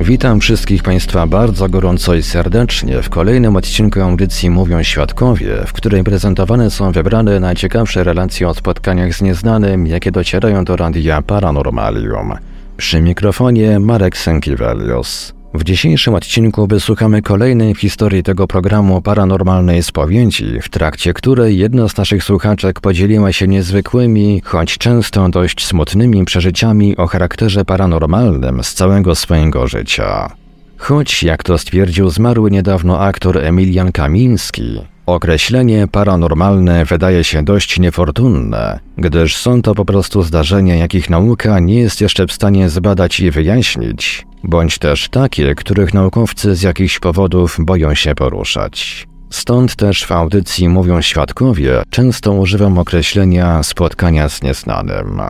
Witam wszystkich Państwa bardzo gorąco i serdecznie w kolejnym odcinku audycji Mówią Świadkowie, w której prezentowane są wybrane najciekawsze relacje o spotkaniach z nieznanym, jakie docierają do radia Paranormalium. Przy mikrofonie Marek Sękiewelios. W dzisiejszym odcinku wysłuchamy kolejnej historii tego programu paranormalnej spowiedzi, w trakcie której jedna z naszych słuchaczek podzieliła się niezwykłymi, choć często dość smutnymi przeżyciami o charakterze paranormalnym z całego swojego życia. Choć, jak to stwierdził zmarły niedawno aktor Emilian Kamiński, określenie paranormalne wydaje się dość niefortunne, gdyż są to po prostu zdarzenia, jakich nauka nie jest jeszcze w stanie zbadać i wyjaśnić, bądź też takie, których naukowcy z jakichś powodów boją się poruszać. Stąd też w audycji mówią świadkowie, często używam określenia spotkania z nieznanym.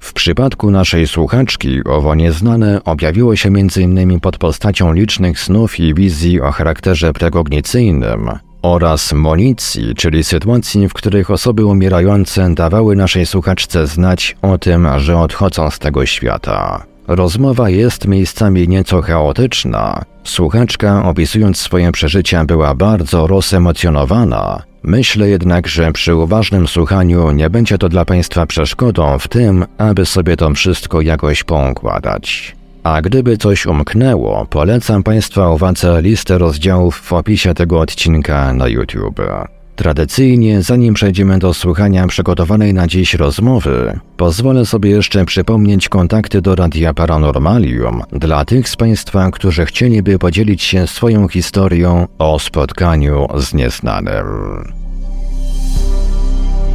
W przypadku naszej słuchaczki owo nieznane objawiło się m.in. pod postacią licznych snów i wizji o charakterze prekognicyjnym oraz monicji, czyli sytuacji, w których osoby umierające dawały naszej słuchaczce znać o tym, że odchodzą z tego świata. Rozmowa jest miejscami nieco chaotyczna. Słuchaczka, opisując swoje przeżycia, była bardzo rozemocjonowana. Myślę jednak, że przy uważnym słuchaniu nie będzie to dla Państwa przeszkodą w tym, aby sobie to wszystko jakoś poukładać. A gdyby coś umknęło, polecam Państwa uwadze listę rozdziałów w opisie tego odcinka na YouTube. Tradycyjnie, zanim przejdziemy do słuchania przygotowanej na dziś rozmowy, pozwolę sobie jeszcze przypomnieć kontakty do Radia Paranormalium dla tych z Państwa, którzy chcieliby podzielić się swoją historią o spotkaniu z nieznanym.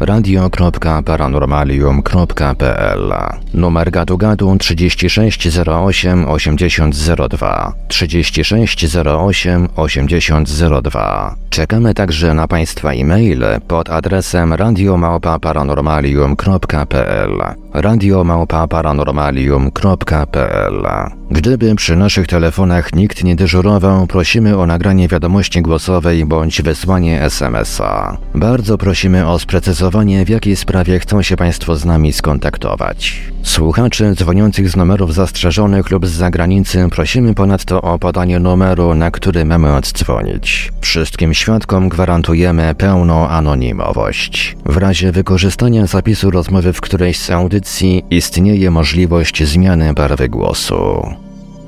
radio.paranormalium.pl Numer gadu gadu 3608 8002 3608 8002 Czekamy także na Państwa e-maile pod adresem radiomałpa-paranormalium.pl radiomałpa-paranormalium.pl Gdyby przy naszych telefonach nikt nie dyżurował, prosimy o nagranie wiadomości głosowej bądź wysłanie SMS-a. Bardzo prosimy o sprecyzowanie, w jakiej sprawie chcą się Państwo z nami skontaktować. Słuchaczy dzwoniących z numerów zastrzeżonych lub z zagranicy prosimy ponadto o podanie numeru, na który mamy oddzwonić. Wszystkim świadkom gwarantujemy pełną anonimowość. W razie wykorzystania zapisu rozmowy w którejś z audycji istnieje możliwość zmiany barwy głosu.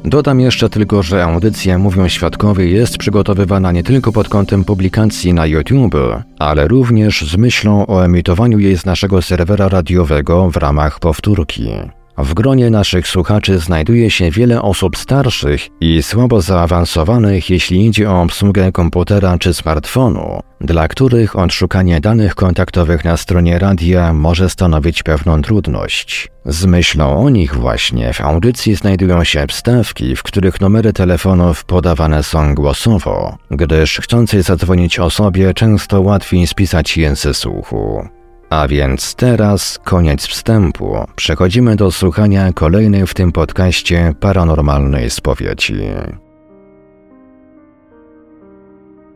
Dodam jeszcze tylko, że audycja Mówią Świadkowie jest przygotowywana nie tylko pod kątem publikacji na YouTube, ale również z myślą o emitowaniu jej z naszego serwera radiowego w ramach powtórki. W gronie naszych słuchaczy znajduje się wiele osób starszych i słabo zaawansowanych, jeśli idzie o obsługę komputera czy smartfonu, dla których odszukanie danych kontaktowych na stronie radia może stanowić pewną trudność. Z myślą o nich właśnie w audycji znajdują się wstawki, w których numery telefonów podawane są głosowo, gdyż chcącej zadzwonić osobie często łatwiej spisać język słuchu. A więc teraz koniec wstępu. Przechodzimy do słuchania kolejnej w tym podcaście paranormalnej spowiedzi.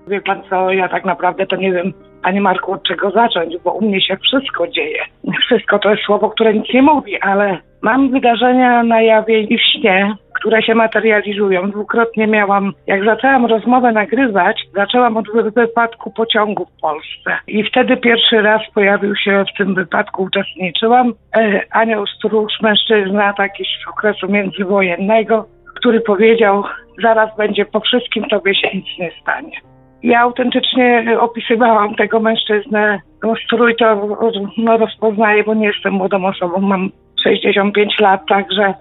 Wie pan co, ja tak naprawdę to nie wiem, panie Marku, od czego zacząć, bo u mnie się wszystko dzieje. Wszystko to jest słowo, które nic nie mówi, ale mam wydarzenia na jawie i w śnie, które się materializują. Dwukrotnie miałam, jak zaczęłam rozmowę nagrywać, zaczęłam od wypadku pociągu w Polsce. I wtedy pierwszy raz pojawił się w tym wypadku, uczestniczyłam. E, anioł stróż, mężczyzna taki z okresu międzywojennego, który powiedział, zaraz będzie po wszystkim, tobie się nic nie stanie. Ja autentycznie opisywałam tego mężczyznę. No, strój to no, rozpoznaję, bo nie jestem młodą osobą, mam 65 lat, także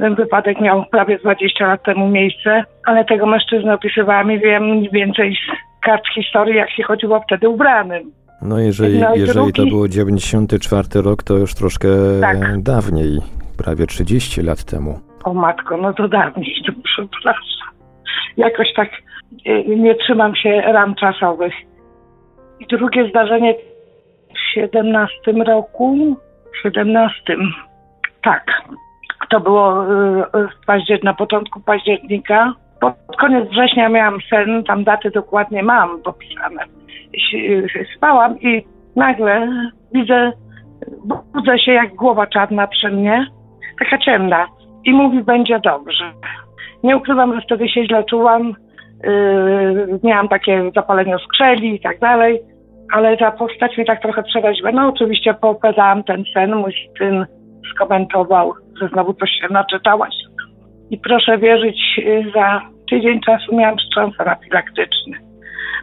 ten wypadek miał prawie 20 lat temu miejsce, ale tego mężczyznę opisywałam i wiem mniej więcej z kart historii, jak się chodziło wtedy ubranym. No jeżeli, no jeżeli drugi... to był 94 rok, to już troszkę tak. dawniej, prawie 30 lat temu. O matko, no to dawniej, to przepraszam. Jakoś tak y, nie trzymam się ram czasowych. I drugie zdarzenie w 17 roku, w 17 tak. To było y, paździer- na początku października. Pod koniec września miałam sen, tam daty dokładnie mam popisane. Spałam i nagle widzę, budzę się jak głowa czarna przy mnie, taka ciemna i mówi będzie dobrze. Nie ukrywam, że wtedy się źle czułam, yy, miałam takie zapalenie skrzeli i tak dalej, ale ta postać mnie tak trochę przeraziła. No oczywiście popadałam ten sen, mój syn skomentował, że znowu coś się naczytałaś. I proszę wierzyć, y, za tydzień czasu miałam wstrząs anafilaktyczny.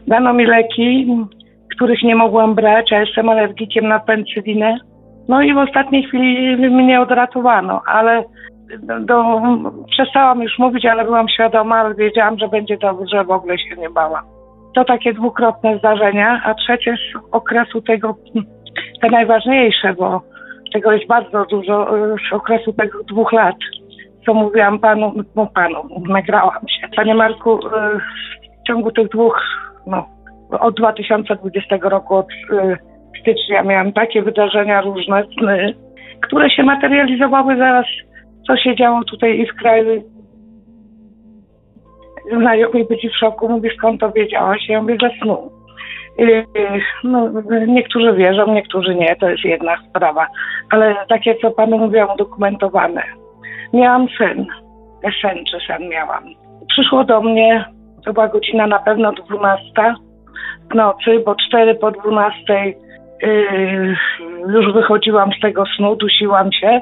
Dano mi leki, których nie mogłam brać, a jestem alergikiem na penicyllinę. No i w ostatniej chwili mnie odratowano, ale do, przestałam już mówić, ale byłam świadoma, ale wiedziałam, że będzie dobrze, w ogóle się nie bałam. To takie dwukrotne zdarzenia, a trzecie z okresu tego, te najważniejsze, bo tego jest bardzo dużo e, z okresu tego dwóch lat, co mówiłam panu, no panu, nagrałam się. Panie Marku, e, w ciągu tych dwóch, no, od 2020 roku, od e, stycznia miałam takie wydarzenia różne, sny, które się materializowały zaraz, co się działo tutaj i w kraju. Znajomy być w szoku, mówi skąd to wiedziałaś? Ja mówię, ze snu. No, niektórzy wierzą, niektórzy nie, to jest jedna sprawa. Ale takie, co panu mówiłam, udokumentowane. Miałam sen, sen czy sen miałam. Przyszło do mnie, to była godzina na pewno 12 w nocy, bo 4 po 12 yy, już wychodziłam z tego snu, dusiłam się.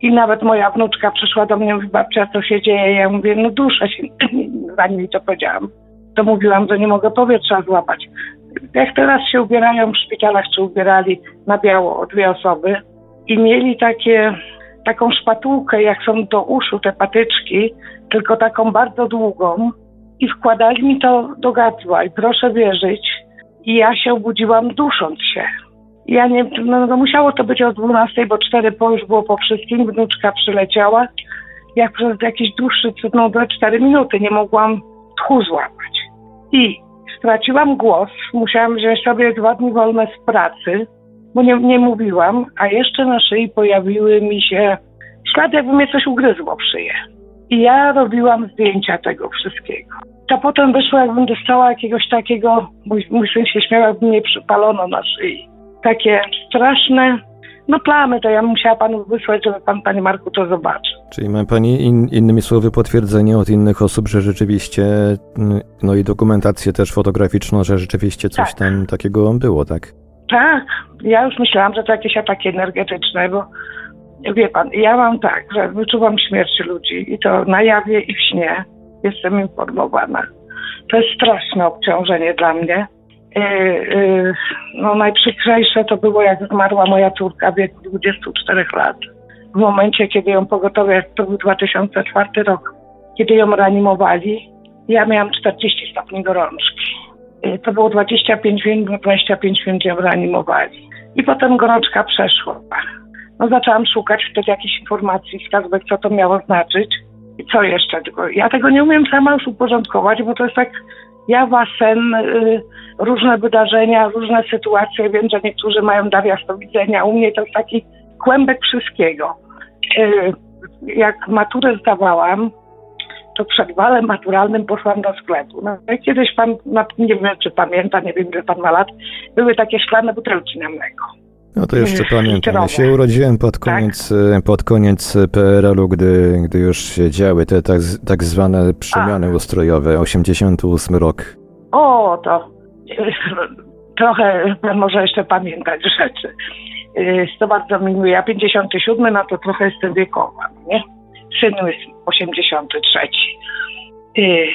I nawet moja wnuczka przyszła do mnie, mówi, babcia, co się dzieje? Ja mówię, no duszę się, zanim mi to powiedziałam. To mówiłam, że nie mogę powietrza złapać jak teraz się ubierają w szpitalach, czy ubierali na biało dwie osoby i mieli takie, taką szpatułkę, jak są do uszu te patyczki, tylko taką bardzo długą i wkładali mi to do gardła i proszę wierzyć, i ja się obudziłam dusząc się. Ja nie, no, no musiało to być o 12, bo 4 po już było po wszystkim, wnuczka przyleciała. Jak przez jakiś dłuższy, no 4 minuty nie mogłam tchu złapać. I straciłam głos, musiałam wziąć sobie dwa dni wolne z pracy, bo nie, nie mówiłam, a jeszcze na szyi pojawiły mi się ślady, jakby mnie coś ugryzło w szyję. I ja robiłam zdjęcia tego wszystkiego. To potem wyszło, jakbym dostała jakiegoś takiego, mój, mój syn się śmiał, jakby mnie przypalono na szyi. Takie straszne, no plamy, to ja musiała panu wysłać, żeby pan, panie Marku, to zobaczył. Czyli ma pani in, innymi słowy potwierdzenie od innych osób, że rzeczywiście, mm, no i dokumentację też fotograficzną, że rzeczywiście coś tak. tam takiego było, tak? Tak, ja już myślałam, że to jakieś ataki energetyczne, bo wie pan, ja mam tak, że wyczuwam śmierć ludzi i to na jawie i w śnie jestem informowana. To jest straszne obciążenie dla mnie. Yy, yy, no najprzykrzejsze to było, jak zmarła moja córka w wieku 24 lat w momencie, kiedy ją pogotowie, to był 2004 rok, kiedy ją reanimowali, ja miałam 40 stopni gorączki. Y, to było 25 minut, 25 minut ją reanimowali. I potem gorączka przeszła. No zaczęłam szukać wtedy jakichś informacji, wskazówek, co to miało znaczyć i co jeszcze. Tylko ja tego nie umiem sama już uporządkować, bo to jest tak jawa, sen, y, różne wydarzenia, różne sytuacje. Wiem, że niektórzy mają dar jasnowidzenia. U mnie to jest taki kłębek wszystkiego. Y, jak maturę zdawałam, to przed walem maturalnym poszłam do sklepu. No kiedyś pan, nie wiem czy pamięta, nie wiem, ile pan ma lat, były takie szklane butelki na mleko. No to jeszcze pamiętam. Ja się urodziłem pod tak? koniec, tak? pod koniec PRL-u, gdy, gdy już się działy te tak, tak zwane przemiany A. ustrojowe, 88 rok. O, to trochę może jeszcze pamiętać rzeczy. Y, to bardzo mi miło. Ja 57, no to trochę jestem wiekowa, nie? Syn jest 83. Y,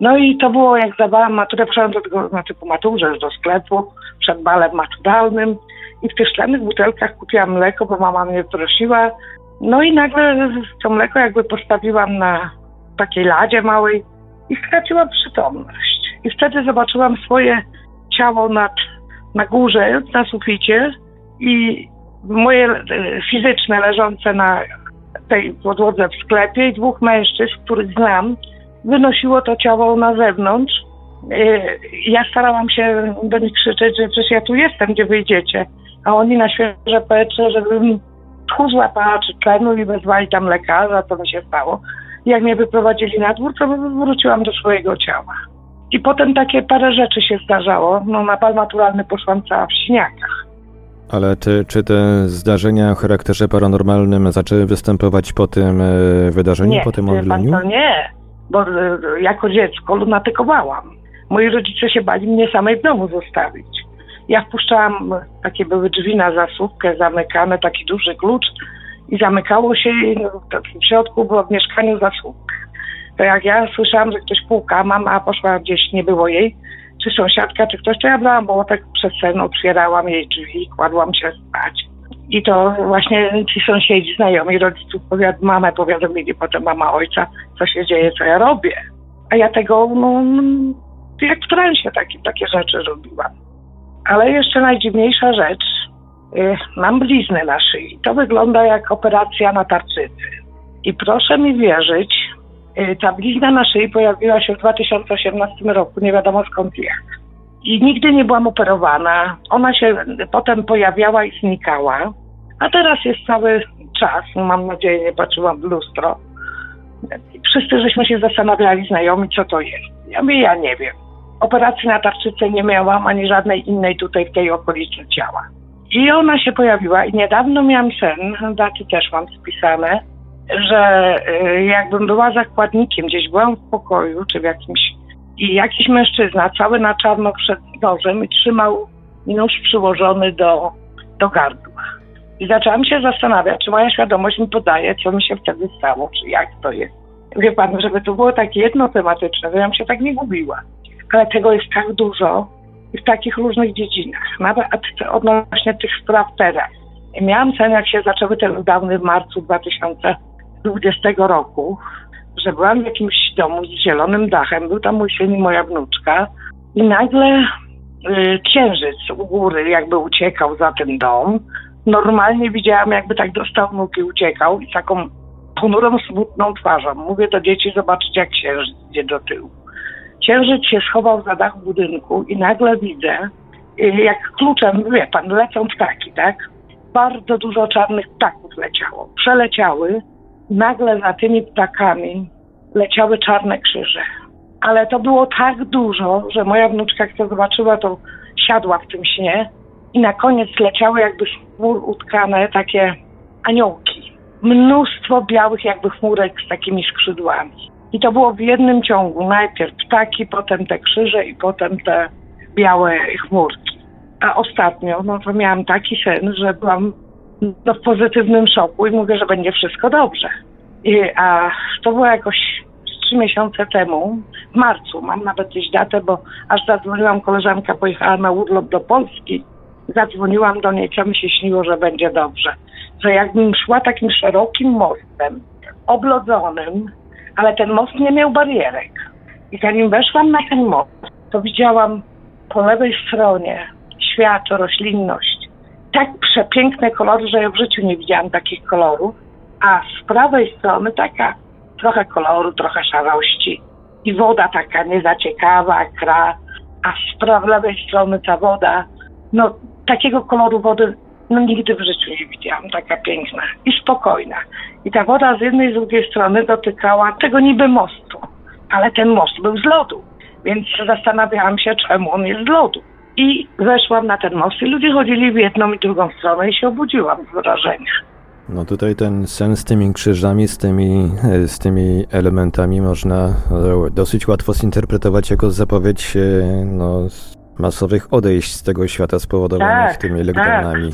no i to było, jak zdawałam maturę, przyszłam do tego, znaczy po maturze, do sklepu, przed balem maturalnym i w tych szklanych butelkach kupiłam mleko, bo mama mnie prosiła. No i nagle to mleko jakby postawiłam na takiej ladzie małej i straciłam przytomność. I wtedy zobaczyłam swoje ciało nad, na górze, na suficie i moje e, fizyczne leżące na tej podłodze w sklepie i dwóch mężczyzn, których znam, wynosiło to ciało na zewnątrz. E, ja starałam się do nich krzyczeć, że przecież ja tu jestem, gdzie wyjdziecie a oni na świeże powietrze, żebym tchu złapała czy tlenu i wezwali tam lekarza, to mi się stało. Jak mnie wyprowadzili na dwór, to wróciłam do swojego ciała. I potem takie parę rzeczy się zdarzało. No na bal naturalny poszłam cała w śniakach. Ale ty, czy te zdarzenia o charakterze paranormalnym zaczęły występować po tym e, wydarzeniu, nie, po tym omdleniu? Nie, nie, bo e, jako dziecko lunatykowałam. Moi rodzice się bali mnie samej w domu zostawić. Ja wpuszczałam, takie były drzwi na zasłówkę zamykane, taki duży klucz i zamykało się i no, w środku było w mieszkaniu zasłówka. To jak ja słyszałam, że ktoś puka, mama poszła gdzieś, nie było jej, czy sąsiadka, czy ktoś, to ja brałam tak przez sen, otwierałam jej drzwi, kładłam się spać. I to właśnie ci sąsiedzi, znajomi rodziców, powiad, mamę powiadomili, potem mama ojca, co się dzieje, co ja robię. A ja tego, no, jak w transie takie, takie rzeczy robiłam. Ale jeszcze najdziwniejsza rzecz, y, mam bliznę na szyi. To wygląda jak operacja na tarczycy. I proszę mi wierzyć, y, ta blizna na szyi pojawiła się w 2018 roku, nie wiadomo skąd jak. I nigdy nie byłam operowana. Ona się potem pojawiała i znikała. A teraz jest cały czas, mam nadzieję, nie patrzyłam w lustro. I wszyscy żeśmy się zastanawiali, znajomi, co to jest. Ja mówię, ja nie wiem. Operacji na tarczycę nie miałam, ani żadnej innej tutaj w tej okolicy ciała. I ona się pojawiła i niedawno miałam sen, daty też mam spisane, że y, jakbym była zakładnikiem, gdzieś byłam w pokoju czy w jakimś i jakiś mężczyzna cały na czarno przed nożem i trzymał nóż przyłożony do, do gardła. I zaczęłam się zastanawiać, czy moja świadomość mi podaje, co mi się wtedy stało, czy jak to jest. Wie pan, żeby to było takie jednotematyczne, to ja bym się tak nie gubiła ale tego jest tak dużo i w takich różnych dziedzinach, nawet odnośnie tych spraw teraz. Miałam sen, jak się zaczęły te lockdowny w marcu 2020 roku, że byłam w jakimś domu z zielonym dachem, był tam mój syn i moja wnuczka i nagle y, księżyc u góry jakby uciekał za ten dom. Normalnie widziałam, jakby tak dostał i uciekał i taką ponurą, smutną twarzą. Mówię do dzieci, zobaczyć jak księżyc idzie do tyłu. Księżyc się schował za dach budynku i nagle widzę, y, jak kluczem, wie pan, lecą ptaki, tak? Bardzo dużo czarnych ptaków leciało. Przeleciały, nagle za tymi ptakami leciały czarne krzyże. Ale to było tak dużo, że moja wnuczka, jak to zobaczyła, to siadła w tym śnie i na koniec leciały jakby chmur utkane takie aniołki. Mnóstwo białych jakby chmurek z takimi skrzydłami. I to było w jednym ciągu. Najpierw ptaki, potem te krzyże i potem te białe chmurki. A ostatnio, no to miałam taki sen, że byłam no, w pozytywnym szoku i mówię, że będzie wszystko dobrze. I, a to było jakoś trzy miesiące temu, w marcu, mam nawet gdzieś datę, bo aż zadzwoniłam, koleżanka pojechała na urlop do Polski Zadzwoniłam do niej, co mi się śniło, że będzie dobrze. Że jakbym szła takim szerokim mostem, oblodzonym, ale ten most nie miał barierek. I zanim weszłam na ten most, to widziałam po lewej stronie świat, roślinność. Tak przepiękne kolory, że ja w życiu nie widziałam takich kolorów. A z prawej strony taka trochę koloru, trochę szarości. I woda taka niezaciekawa, kra. A z prawej lewej strony ta woda, no takiego koloru wody no nigdy w życiu nie widziałam, taka piękna i spokojna. I ta woda z jednej i z drugiej strony dotykała tego niby mostu, ale ten most był z lodu, więc zastanawiałam się, czemu on jest z lodu. I weszłam na ten most i ludzie chodzili w jedną i drugą stronę i się obudziłam z wrażenia. No tutaj ten sen z tymi krzyżami, z tymi, z tymi elementami można e, dosyć łatwo zinterpretować jako zapowiedź e, no, masowych odejść z tego świata spowodowanych Tak, tymi lockdownami.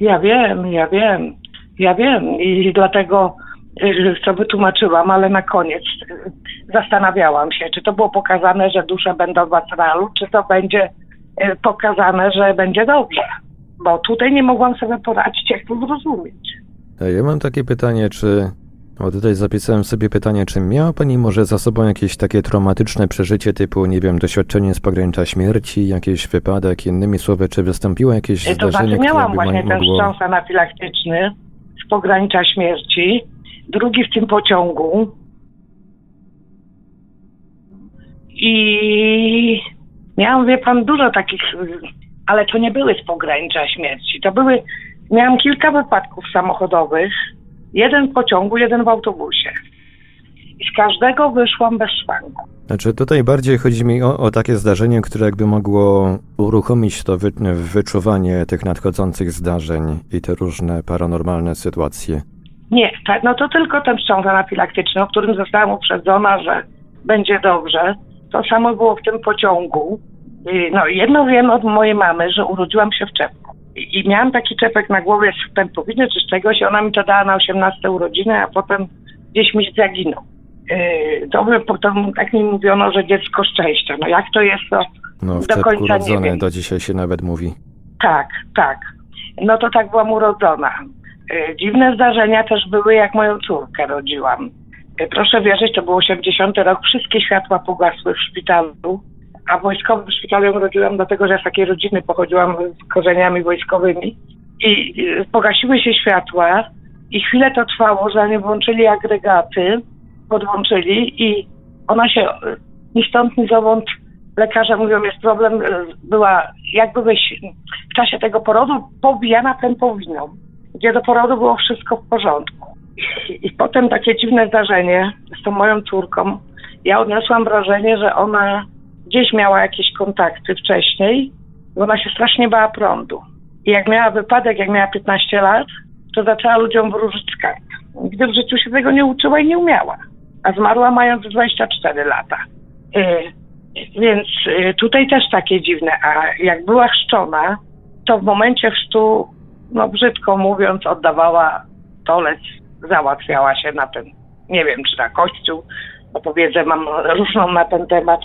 Ja wiem, ja wiem, ja wiem i dlatego y, co wytłumaczyłam, ale na koniec y, zastanawiałam się, czy to było pokazane, że dusze będą w astralu, czy to będzie y, pokazane, że będzie dobrze. Bo tutaj nie mogłam sobie poradzić, jak to zrozumieć. E, Ja mam takie pytanie, czy. Bo tutaj zapisałem sobie pytanie, czy miała Pani może za sobą jakieś takie traumatyczne przeżycie typu, nie wiem, doświadczenie z pogranicza śmierci, jakiś wypadek, innymi słowy, czy wystąpiło jakieś Y, To zdarzenie, znaczy które miałam by właśnie ten wstrząs anafilaktyczny pogranicza śmierci, drugi w tym pociągu. I miałam, wie pan, dużo takich, ale to nie były z pogranicza śmierci, to były, miałam kilka wypadków samochodowych, jeden w pociągu, jeden w autobusie. I z każdego wyszłam bez szwanku. Znaczy tutaj bardziej chodzi mi o, o takie zdarzenie, które jakby mogło uruchomić to wy, wyczuwanie tych nadchodzących zdarzeń i te różne paranormalne sytuacje. Nie, tak, no to tylko ten wstrząs anafilaktyczny, o którym zostałam uprzedzona, że będzie dobrze. To samo było w tym pociągu. No jedno wiem od mojej mamy, że urodziłam się w czepku. I, miałam taki czepek na głowie z pępowiny czy z czegoś ona mi to dała na 18 urodziny, a potem gdzieś mi zaginął. To by potem tak mi mówiono, że dziecko szczęścia. No jak to jest, to No w do końca nie rodzone, wiem. do dzisiaj się nawet mówi. Tak, tak. No to tak byłam urodzona. Y, Dziwne zdarzenia też były, jak moją córkę rodziłam. Y, Proszę wierzyć, to był 80 rok, wszystkie światła pogasły w szpitalu, a wojskowym szpitalu ją rodziłam dlatego, że z takiej rodziny pochodziłam z korzeniami wojskowymi. I y, pogasiły się światła i chwilę to trwało, zanim włączyli agregaty, podłączyli i ona się ni stąd, ni zowąd lekarze mówią, jest problem, y, była jakby w czasie tego porodu pobijana pępowiną, gdzie do porodu było wszystko w porządku. I, I potem takie dziwne zdarzenie z tą moją córką. Ja odniosłam wrażenie, że ona gdzieś miała jakieś kontakty wcześniej, bo ona się strasznie bała prądu. I jak miała wypadek, jak miała 15 lat, to zaczęła ludziom wróżyć z kart. Nigdy w życiu się tego nie uczyła i nie umiała. A zmarła mając 24 lata. Y, więc y, tutaj też takie dziwne. A jak była chrzczona, to w momencie chrztu, no brzydko mówiąc, oddawała tolec, załatwiała się na ten, nie wiem czy na kościół, bo powiedzę, mam różną na ten temat.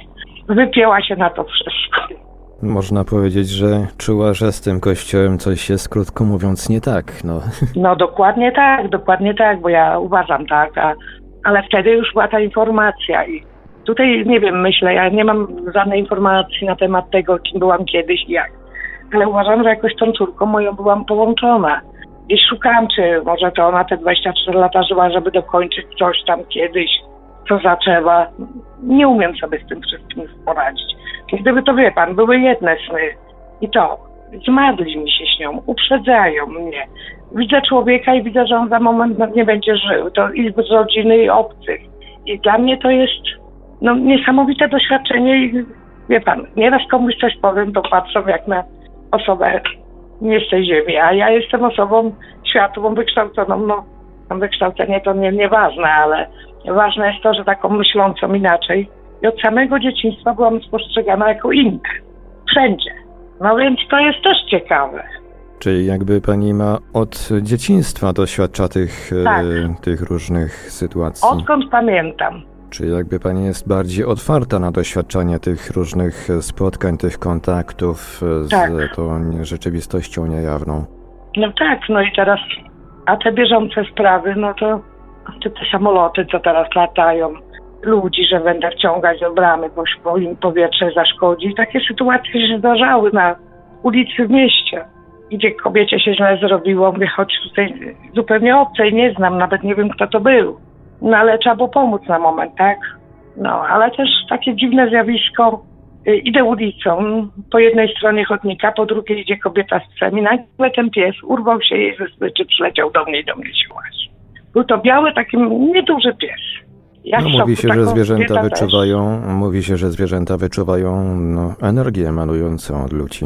Wypięła się na to wszystko. Można powiedzieć, że czuła, że z tym kościołem coś jest, krótko mówiąc, nie tak. No. No dokładnie tak, dokładnie tak, bo ja uważam tak, a, ale wtedy już była ta informacja i tutaj nie wiem, myślę, ja nie mam żadnej informacji na temat tego, kim byłam kiedyś i jak, ale uważam, że jakoś tą córką moją byłam połączona. Gdzieś szukałam, czy może to ona te 24 lata żyła, żeby dokończyć coś tam kiedyś, co zaczęła. Nie umiem sobie z tym wszystkim poradzić. Gdyby to wie pan, były jedne sny i to zmadli mi się śnią, uprzedzają mnie. Widzę człowieka i widzę, że on za moment nie będzie żył. To i z rodziny, i obcych. I dla mnie to jest no, niesamowite doświadczenie i wie pan, nieraz komuś coś powiem, to patrzą jak na osobę nie z tej ziemi, a ja jestem osobą światłą, wykształconą, no wykształcenie to nie, nieważne, ale ważne jest to, że taką myślącą inaczej i od samego dzieciństwa byłam spostrzegana jako inna. Wszędzie. No więc to jest też ciekawe. Czyli jakby pani ma od dzieciństwa doświadcza tych, e, Tak. tych różnych sytuacji. Odkąd pamiętam. Czy jakby pani jest bardziej otwarta na doświadczanie tych różnych spotkań, tych kontaktów z Tak. tą rzeczywistością niejawną? No tak, no i teraz, a te bieżące sprawy, no to te, te samoloty, co teraz latają, ludzi, że będę wciągać do bramy, bo, im powietrze zaszkodzi. Takie sytuacje się zdarzały na ulicy w mieście, gdzie kobiecie się źle zrobiło. Mówię, choć tutaj zupełnie obcej nie znam, nawet nie wiem, kto to był. No ale trzeba było pomóc na moment, tak? No, ale też takie dziwne zjawisko. Y, Idę ulicą, po jednej stronie chodnika, po drugiej idzie kobieta z psem i nagle ten pies urwał się jej ze smyczy, przyleciał do mnie i do mnie się łazi. Był to biały, taki nieduży pies. Ja w No, mówi się, że zwierzęta kobieta też. wyczuwają, mówi się, że zwierzęta wyczuwają no, energię emanującą od ludzi.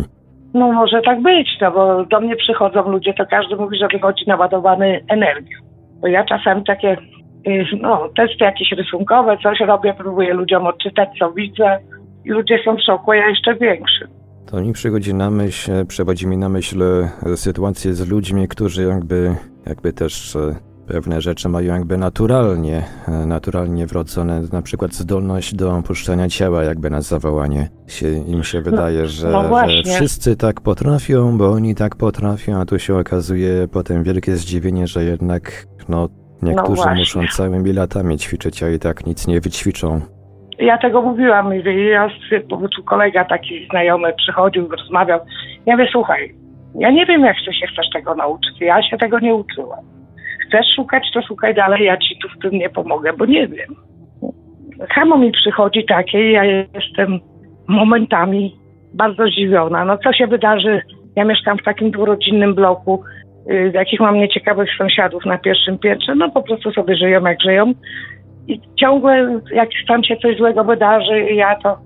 No może tak być, no bo do mnie przychodzą ludzie, to każdy mówi, że wychodzi naładowany energią. Bo ja czasem takie y, no, testy jakieś rysunkowe, coś robię, próbuję ludziom odczytać, co widzę i ludzie są w szoku, a ja jeszcze większy. To mi przychodzi na myśl, przychodzi mi na myśl sytuacje z ludźmi, którzy jakby, jakby też e, pewne rzeczy mają jakby naturalnie, e, naturalnie wrodzone, na przykład zdolność do opuszczania ciała, jakby na zawołanie. Się, im się wydaje, że, no że wszyscy tak potrafią, bo oni tak potrafią, a tu się okazuje potem wielkie zdziwienie, że jednak no, niektórzy właśnie. muszą całymi latami ćwiczyć, a i tak nic nie wyćwiczą. Ja tego mówiłam, i ja, bo tu kolega taki znajomy przychodził, rozmawiał. Ja mówię, słuchaj, ja nie wiem, jak ty się chcesz tego nauczyć. Ja się tego nie uczyłam. Chcesz szukać, to szukaj dalej, ja ci tu w tym nie pomogę, bo nie wiem. Chamo mi przychodzi takie ja jestem momentami bardzo zdziwiona. No co się wydarzy? Ja mieszkam w takim dwurodzinnym bloku, y, jakich mam nieciekawych sąsiadów na pierwszym piętrze. No po prostu sobie żyją jak żyją. I ciągle, jak tam się coś złego wydarzy, ja to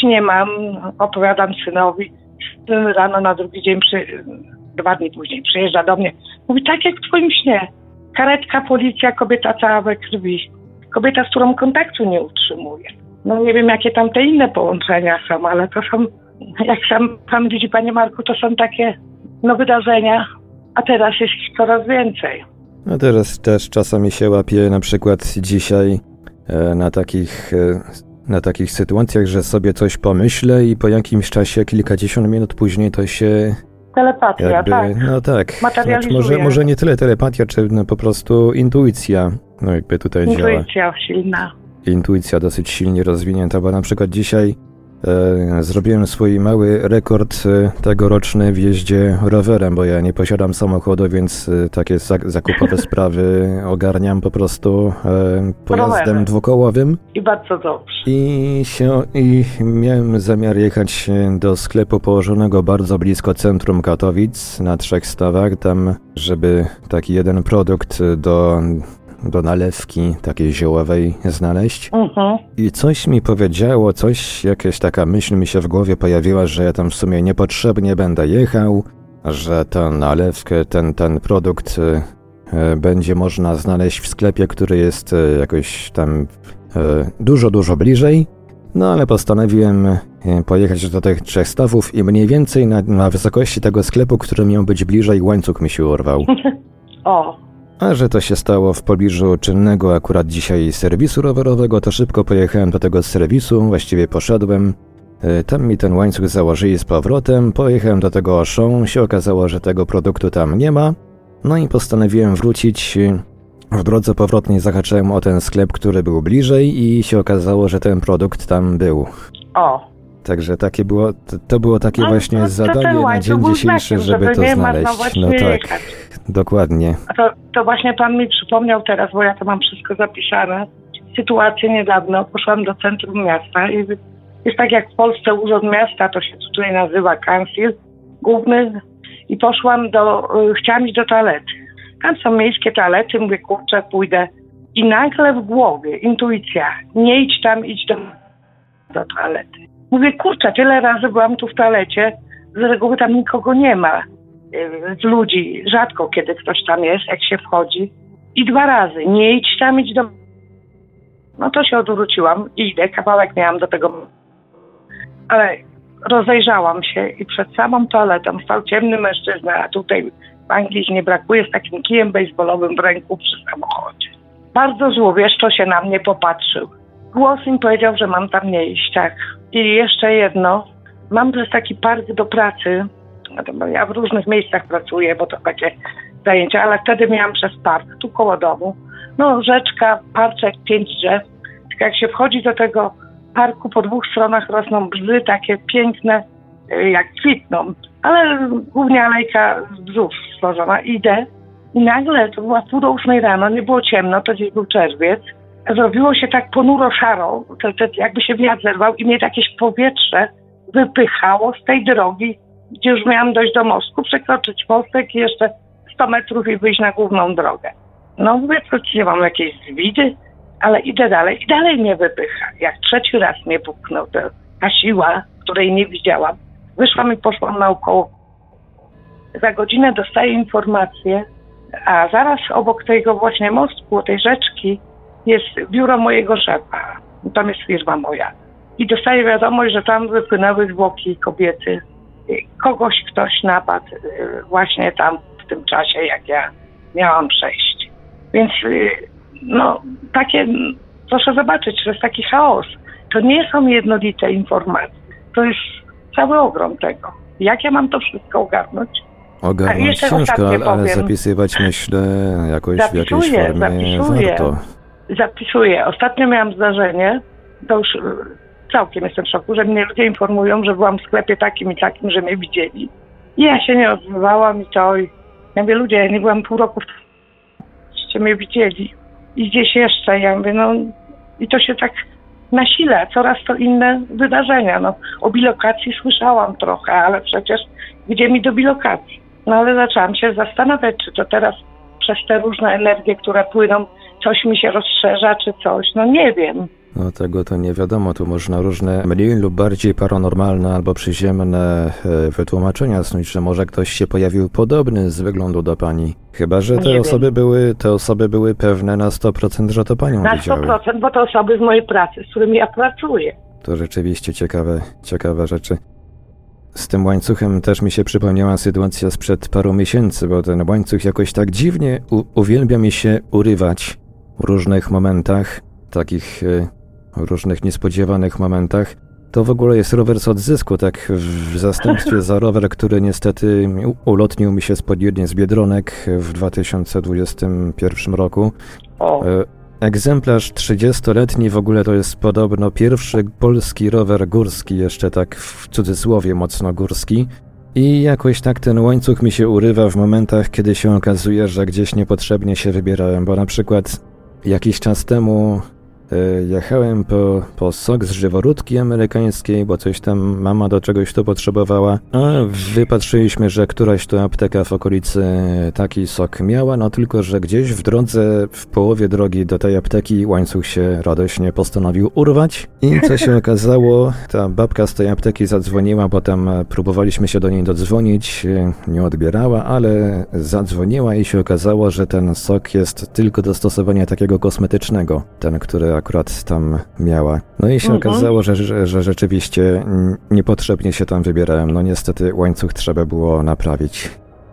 śnie mam, opowiadam synowi. Syn rano na drugi dzień, przy, dwa dni później przyjeżdża do mnie. Mówi, tak jak w twoim śnie. Karetka, policja, kobieta cała we krwi. Kobieta, z którą kontaktu nie utrzymuje. No nie wiem, jakie tam te inne połączenia są, ale to są, jak sam pan widzi, panie Marku, to są takie no, wydarzenia, a teraz jest ich coraz więcej. No teraz też czasami się łapie na przykład dzisiaj e, na takich, e, na takich sytuacjach, że sobie coś pomyślę i po jakimś czasie, kilkadziesiąt minut później to się Telepatia, jakby, tak. no tak, znaczy może, może nie tyle telepatia, czy no po prostu intuicja, no jakby tutaj działa. Intuicja silna. Intuicja dosyć silnie rozwinięta, bo na przykład dzisiaj zrobiłem swój mały rekord e, tegoroczny w jeździe rowerem, bo ja nie posiadam samochodu, więc e, takie zak- zakupowe sprawy ogarniam po prostu e, pojazdem Rowerem. dwukołowym. I bardzo dobrze. I, się, I miałem zamiar jechać do sklepu położonego bardzo blisko centrum Katowic na trzech stawach, tam żeby taki jeden produkt do, do nalewki takiej ziołowej znaleźć. Mhm. I coś mi powiedziało, coś, jakaś taka myśl mi się w głowie pojawiła, że ja tam w sumie niepotrzebnie będę jechał, że tę nalewkę, ten, ten produkt e, e, będzie można znaleźć w sklepie, który jest e, jakoś tam e, dużo, dużo bliżej. No ale postanowiłem pojechać do tych trzech stawów i mniej więcej na, na wysokości tego sklepu, który miał być bliżej, łańcuch mi się urwał. O, A że to się stało w pobliżu czynnego akurat dzisiaj serwisu rowerowego, to szybko pojechałem do tego serwisu, właściwie poszedłem. E, Tam mi ten łańcuch założyli z powrotem, pojechałem do tego Auchan, się okazało, że tego produktu tam nie ma. No i postanowiłem wrócić. W drodze powrotnej zahaczyłem o ten sklep, który był bliżej i się okazało, że ten produkt tam był. o. Także takie było, to- to było takie No, właśnie to- to zadanie na dzień dzisiejszy, żeby żeby to znaleźć. No tak, jechać. dokładnie. To, to właśnie pan mi przypomniał teraz, bo ja to mam wszystko zapisane. Sytuację niedawno. Poszłam do centrum miasta i jest tak jak w Polsce urząd miasta, to się tutaj nazywa kancil główny. I poszłam do, y, chciałam iść do toalety. Tam są miejskie toalety, mówię, kurczę, pójdę. I nagle w głowie intuicja, nie idź tam, idź do, do toalety. Mówię, kurczę, tyle razy byłam tu w toalecie, z reguły tam nikogo nie ma y, z ludzi, rzadko kiedy ktoś tam jest, jak się wchodzi. I dwa razy, nie idź tam, idź do... No to się odwróciłam i idę, kawałek miałam do tego... Ale rozejrzałam się i przed samą toaletą stał ciemny mężczyzna, a tutaj w Anglii nie brakuje z takim kijem baseballowym w ręku przy samochodzie. Bardzo złowieszczo się na mnie popatrzył. głos mi powiedział, że mam tam nie iść, tak. I jeszcze jedno, mam też taki park do pracy, ja w różnych miejscach pracuję, bo to takie zajęcia, ale wtedy miałam przez park, tu koło domu, no rzeczka, parczek, pięć drzew. Jak się wchodzi do tego parku, po dwóch stronach rosną brzy takie piękne, y, jak kwitną, ale głównie alejka z brzów stworzona. Idę i nagle, to była pół do ósmej rano, nie było ciemno, to gdzieś był czerwiec, zrobiło się tak ponuro szaro, to, to jakby się wiatr zerwał i mnie jakieś powietrze wypychało z tej drogi, gdzie już miałam dojść do mostku, przekroczyć mostek i jeszcze 100 metrów i wyjść na główną drogę. No mówię, to nie mam jakiejś zwidy, ale idę dalej i dalej mnie wypycha. Jak trzeci raz mnie puknął, to ta siła, której nie widziałam, wyszłam i poszłam naokoło. Za godzinę dostaję informację, a zaraz obok tego właśnie mostku, tej rzeczki, jest biuro mojego szefa. Tam jest firma moja. I dostaję wiadomość, że tam wypłynęły zwłoki kobiety. Kogoś ktoś napadł y, właśnie tam w tym czasie, jak ja miałam przejść. Więc y, no, takie, proszę zobaczyć, że jest taki chaos. To nie są jednolite informacje. To jest cały ogrom tego. Jak ja mam to wszystko ogarnąć? Ogarnąć ciężko, ale, ale zapisywać myślę jakoś zapisuję, w jakiejś formie zapisuję, warto. Zapisuję. Ostatnio miałam zdarzenie, to już y, całkiem jestem w szoku, że mnie ludzie informują, że byłam w sklepie takim i takim, że mnie widzieli. I ja się nie odzywałam i to. I ja mówię, ludzie, ja nie byłam pół roku, żeście mnie widzieli. I gdzieś jeszcze. Ja mówię, no i to się tak nasila, coraz to inne wydarzenia. No, o bilokacji słyszałam trochę, ale przecież gdzie mi do bilokacji? No ale zaczęłam się zastanawiać, czy to teraz przez te różne energie, które płyną, coś mi się rozszerza, czy coś. No nie wiem. No tego to nie wiadomo, tu można różne mniej lub bardziej paranormalne albo przyziemne e, wytłumaczenia snuć, że może ktoś się pojawił podobny z wyglądu do pani. Chyba, że te osoby były, te osoby były pewne na 100%, że to panią na widziały. Na 100%, bo to osoby z mojej pracy, z którymi ja pracuję. To rzeczywiście ciekawe, ciekawe rzeczy. Z tym łańcuchem też mi się przypomniała sytuacja sprzed paru miesięcy, bo ten łańcuch jakoś tak dziwnie u- uwielbia mi się urywać różnych momentach, takich e, różnych niespodziewanych momentach. To w ogóle jest rower z odzysku, tak w zastępstwie za rower, który niestety ulotnił mi się spodnie z Biedronek w 2021 roku. O. E, egzemplarz 30-letni w ogóle to jest podobno pierwszy polski rower górski, jeszcze tak w cudzysłowie mocno górski. I jakoś tak ten łańcuch mi się urywa w momentach, kiedy się okazuje, że gdzieś niepotrzebnie się wybierałem, bo na przykład jakiś czas temu jechałem po, po sok z żyworódki amerykańskiej, bo coś tam mama do czegoś to potrzebowała, a wypatrzyliśmy, że któraś to apteka w okolicy taki sok miała, no tylko, że gdzieś w drodze, w połowie drogi do tej apteki łańcuch się radośnie postanowił urwać. I co się okazało, ta babka z tej apteki zadzwoniła, bo tam próbowaliśmy się do niej dodzwonić, nie odbierała, ale zadzwoniła i się okazało, że ten sok jest tylko do stosowania takiego kosmetycznego, ten, który akurat tam miała. No i się mhm. okazało, że, że, że rzeczywiście niepotrzebnie się tam wybierałem. No niestety łańcuch trzeba było naprawić.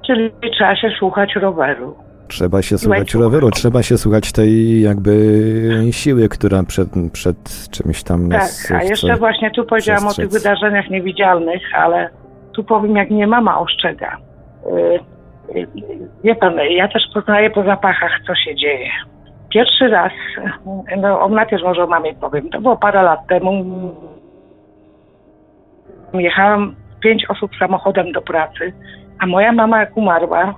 Czyli trzeba się słuchać roweru. Trzeba się słuchać roweru, trzeba się słuchać tej jakby siły, która przed, przed czymś tam tak, nas Tak, a jeszcze właśnie tu powiedziałam o tych wydarzeniach niewidzialnych, ale tu powiem, jak mnie mama ostrzega. Y, y, wie pan, ja też poznaję po zapachach, co się dzieje. Pierwszy raz, no o najpierw może o mamie powiem, to było parę lat temu. Jechałam pięć osób samochodem do pracy, a moja mama jak umarła,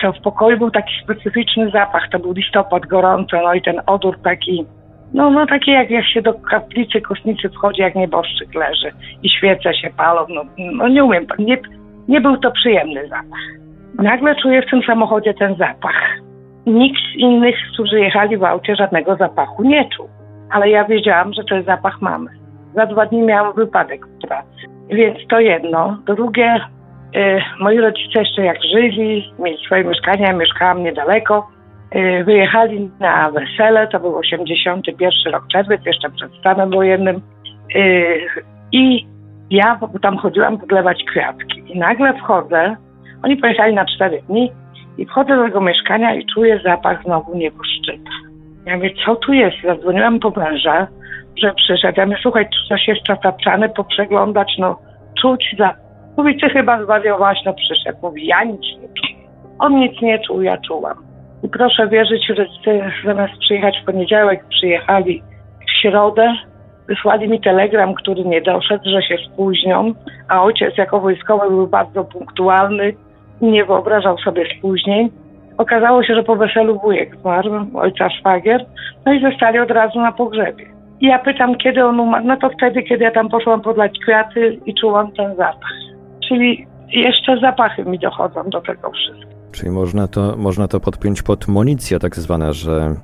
to w pokoju był taki specyficzny zapach, to był listopad, gorąco, no i ten odór taki, no, no taki jak, jak się do kaplicy kostnicy wchodzi, jak nieboszczyk leży i świece się palą, no, no nie umiem, nie, nie był to przyjemny zapach. Nagle czuję w tym samochodzie ten zapach Nikt z innych, którzy jechali w aucie, żadnego zapachu nie czuł. Ale ja wiedziałam, że to jest zapach mamy. Za dwa dni miałam wypadek w pracy. Więc to jedno. Drugie, y, moi rodzice jeszcze jak żyli, mieli swoje mieszkania, mieszkałam niedaleko. Y, wyjechali na wesele, to był 81 rok czerwiec, jeszcze przed stanem wojennym. Y, I ja tam chodziłam podlewać kwiatki. I nagle wchodzę, oni pojechali na cztery dni, i wchodzę do tego mieszkania i czuję zapach znowu nieboszczyka. Ja mówię, co tu jest? Zadzwoniłam po męża. że przyszedł. Ja mówię, słuchaj, czy coś jest tapczany, poprzeglądać, no czuć za... Mówi, ty chyba zwariowałaś, no przyszedł. Mówi, ja nic nie czuję. On nic nie czuł, ja czułam. I proszę wierzyć, że zamiast przyjechać w poniedziałek, przyjechali w środę, wysłali mi telegram, który nie doszedł, że się spóźnią, a ojciec jako wojskowy był bardzo punktualny nie wyobrażał sobie spóźnień. Okazało się, że po weselu wujek zmarł, ojca szwagier, no i zostali od razu na pogrzebie. I ja pytam, kiedy on umarł, no to wtedy, kiedy ja tam poszłam podlać kwiaty i czułam ten zapach. Czyli jeszcze zapachy mi dochodzą do tego wszystkiego. Czyli można to, można to podpiąć pod municję tak zwana, że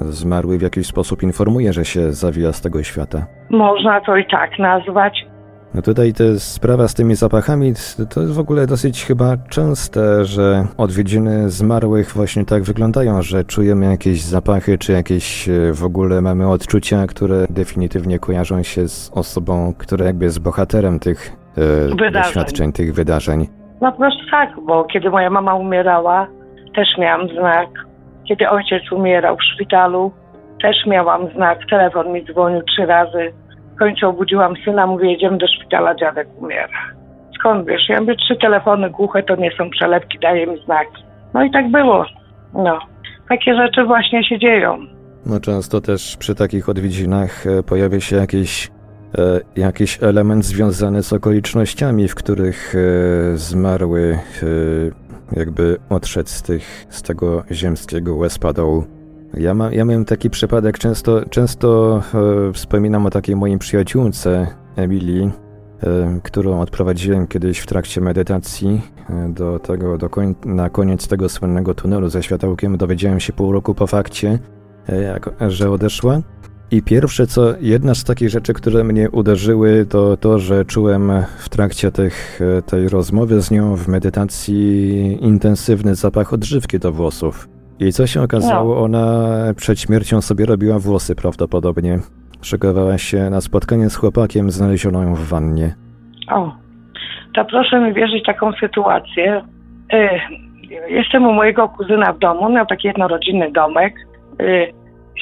zmarły w jakiś sposób informuje, że się zawija z tego świata. Można to i tak nazwać. No tutaj ta sprawa z tymi zapachami to jest w ogóle dosyć chyba częste, że odwiedziny zmarłych właśnie tak wyglądają, że czujemy jakieś zapachy, czy jakieś e, w ogóle mamy odczucia, które definitywnie kojarzą się z osobą, która jakby jest bohaterem tych e, doświadczeń, tych wydarzeń. No po prostu tak, bo kiedy moja mama umierała, też miałam znak. Kiedy ojciec umierał w szpitalu, też miałam znak. Telefon mi dzwonił trzy razy. Końcu obudziłam syna, mówię, jedziemy do szpitala, dziadek umiera. Skąd wiesz? Ja mówię, trzy telefony głuche to nie są przelewki, daje mi znaki. No i tak było. No. Takie rzeczy właśnie się dzieją. No często też przy takich odwiedzinach e, pojawia się jakieś E, jakiś element związany z okolicznościami, w których e, zmarły e, jakby odszedł z, tych, z tego ziemskiego łezpadołu. Ja, ma, ja miałem taki przypadek, często, często wspominam o takiej mojej przyjaciółce Emilii, którą odprowadziłem kiedyś w trakcie medytacji do tego, do koń, na koniec tego słynnego tunelu ze światełkiem. Dowiedziałem się pół roku po fakcie, jak, że odeszła. I pierwsze co, jedna z takich rzeczy, które mnie uderzyły, to to, że czułem w trakcie tych, tej rozmowy z nią w medytacji intensywny zapach odżywki do włosów. I co się okazało, no. ona przed śmiercią sobie robiła włosy prawdopodobnie. Szykowała się na spotkanie z chłopakiem, znaleziono ją w wannie. O, to proszę mi wierzyć taką sytuację. Y, jestem u mojego kuzyna w domu, miał taki jednorodzinny domek. Y,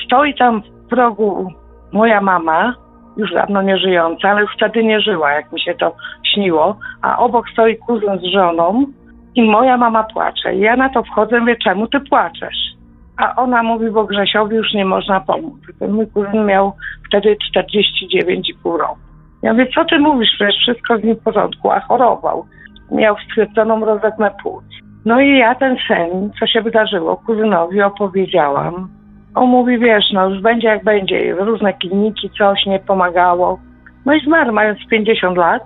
stoi tam progu moja mama, już dawno nie żyjąca, ale już wtedy nie żyła, jak mi się to śniło, a obok stoi kuzyn z żoną i moja mama płacze. I ja na to wchodzę, mówię, czemu ty płaczesz? A ona mówi, bo Grzesiowi już nie można pomóc. Ten mój kuzyn miał wtedy 49,5 roku. Ja mówię, co ty mówisz, przecież wszystko z nim w porządku, a chorował. Miał stwierdzoną rozetmę płuc. No i ja ten sen, co się wydarzyło, kuzynowi opowiedziałam. On mówi, wiesz, no już będzie jak będzie. Różne kliniki, coś nie pomagało. No i zmarł mając 50 lat.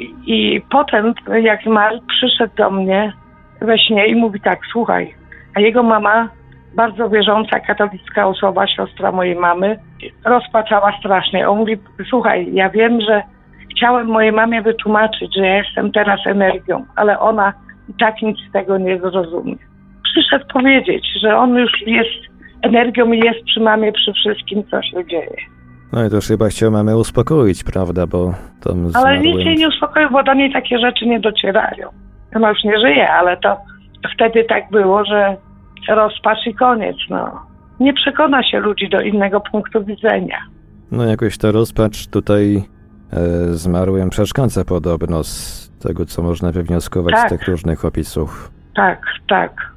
I, I potem, jak zmarł, przyszedł do mnie we śnie i mówi tak, słuchaj, a jego mama, bardzo wierząca, katolicka osoba, siostra mojej mamy, rozpaczała strasznie. On mówi, słuchaj, ja wiem, że chciałem mojej mamie wytłumaczyć, że ja jestem teraz energią, ale ona i tak nic z tego nie zrozumie. Przyszedł powiedzieć, że on już jest energią jest przy mamie przy wszystkim, co się dzieje. No i to już chyba chciał mamy uspokoić, prawda, bo tam Ale nic jej nie uspokoił, bo do niej takie rzeczy nie docierają. Ona już nie żyje, ale to wtedy tak było, że rozpacz i koniec, no. Nie przekona się ludzi do innego punktu widzenia. No jakoś ta rozpacz tutaj e, zmarłym przeszkadza podobno z tego, co można wywnioskować tak. z tych różnych opisów. Tak, tak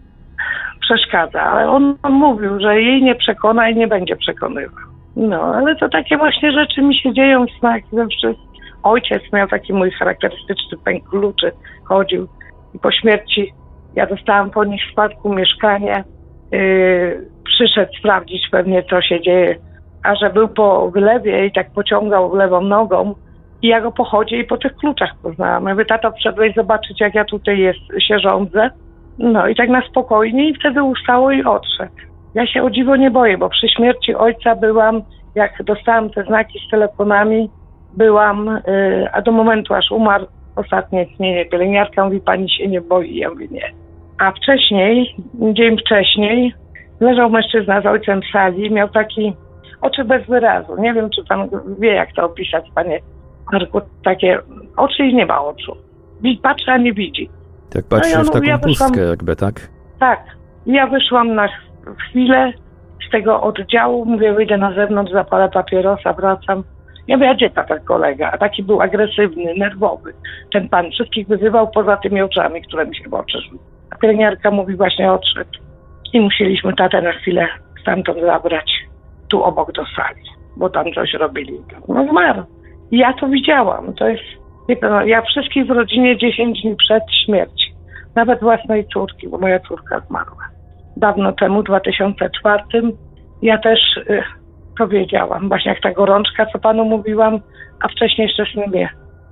przeszkadza, ale on, on mówił, że jej nie przekona i nie będzie przekonywał. No, ale to takie właśnie rzeczy mi się dzieją w snach zawsze. Ojciec miał taki mój charakterystyczny pęk kluczy, chodził i po śmierci ja dostałam po nich w spadku mieszkanie. Yy, przyszedł sprawdzić pewnie, co się dzieje, a że był po wylewie i tak pociągał lewą nogą, i ja go po chodzie i po tych kluczach poznałam. Mówię, tato, wszedłeś zobaczyć, jak ja tutaj jest, się rządzę. No i tak na spokojnie i wtedy ustało i odszedł. Ja się o dziwo nie boję, bo przy śmierci ojca byłam, jak dostałam te znaki z telefonami, byłam, yy, a do momentu aż umarł ostatnie tnienie pielęgniarka mówi, pani się nie boi? Ja mówię, nie. A wcześniej, dzień wcześniej, leżał mężczyzna z ojcem w sali, miał taki oczy bez wyrazu. Nie wiem, czy pan wie, jak to opisać, panie Marku, takie oczy i nie ma oczu. Patrzy, a nie widzi. Tak patrzy no ja, w taką ja pustkę wyszłam, jakby, tak? Tak. Ja wyszłam na chwilę, tego oddziału, mówię, wyjdę na zewnątrz, zapalę papierosa, wracam. Ja mówię, a gdzie ta kolega? A taki był agresywny, nerwowy. Ten pan wszystkich wyzywał poza tymi oczami, które mi się w oczy rzuciły. A pielęgniarka mówi, właśnie odszedł. I musieliśmy tatę na chwilę stamtąd zabrać, tu obok do sali, bo tam coś robili. No zmarł. I ja to widziałam. To jest, wie ja wszystkich w rodzinie 10 dni przed śmiercią. Nawet własnej córki, bo moja córka zmarła. Dawno temu, w 2004, ja też y, to wiedziałam. Właśnie jak ta gorączka, co panu mówiłam, a wcześniej jeszcze mnie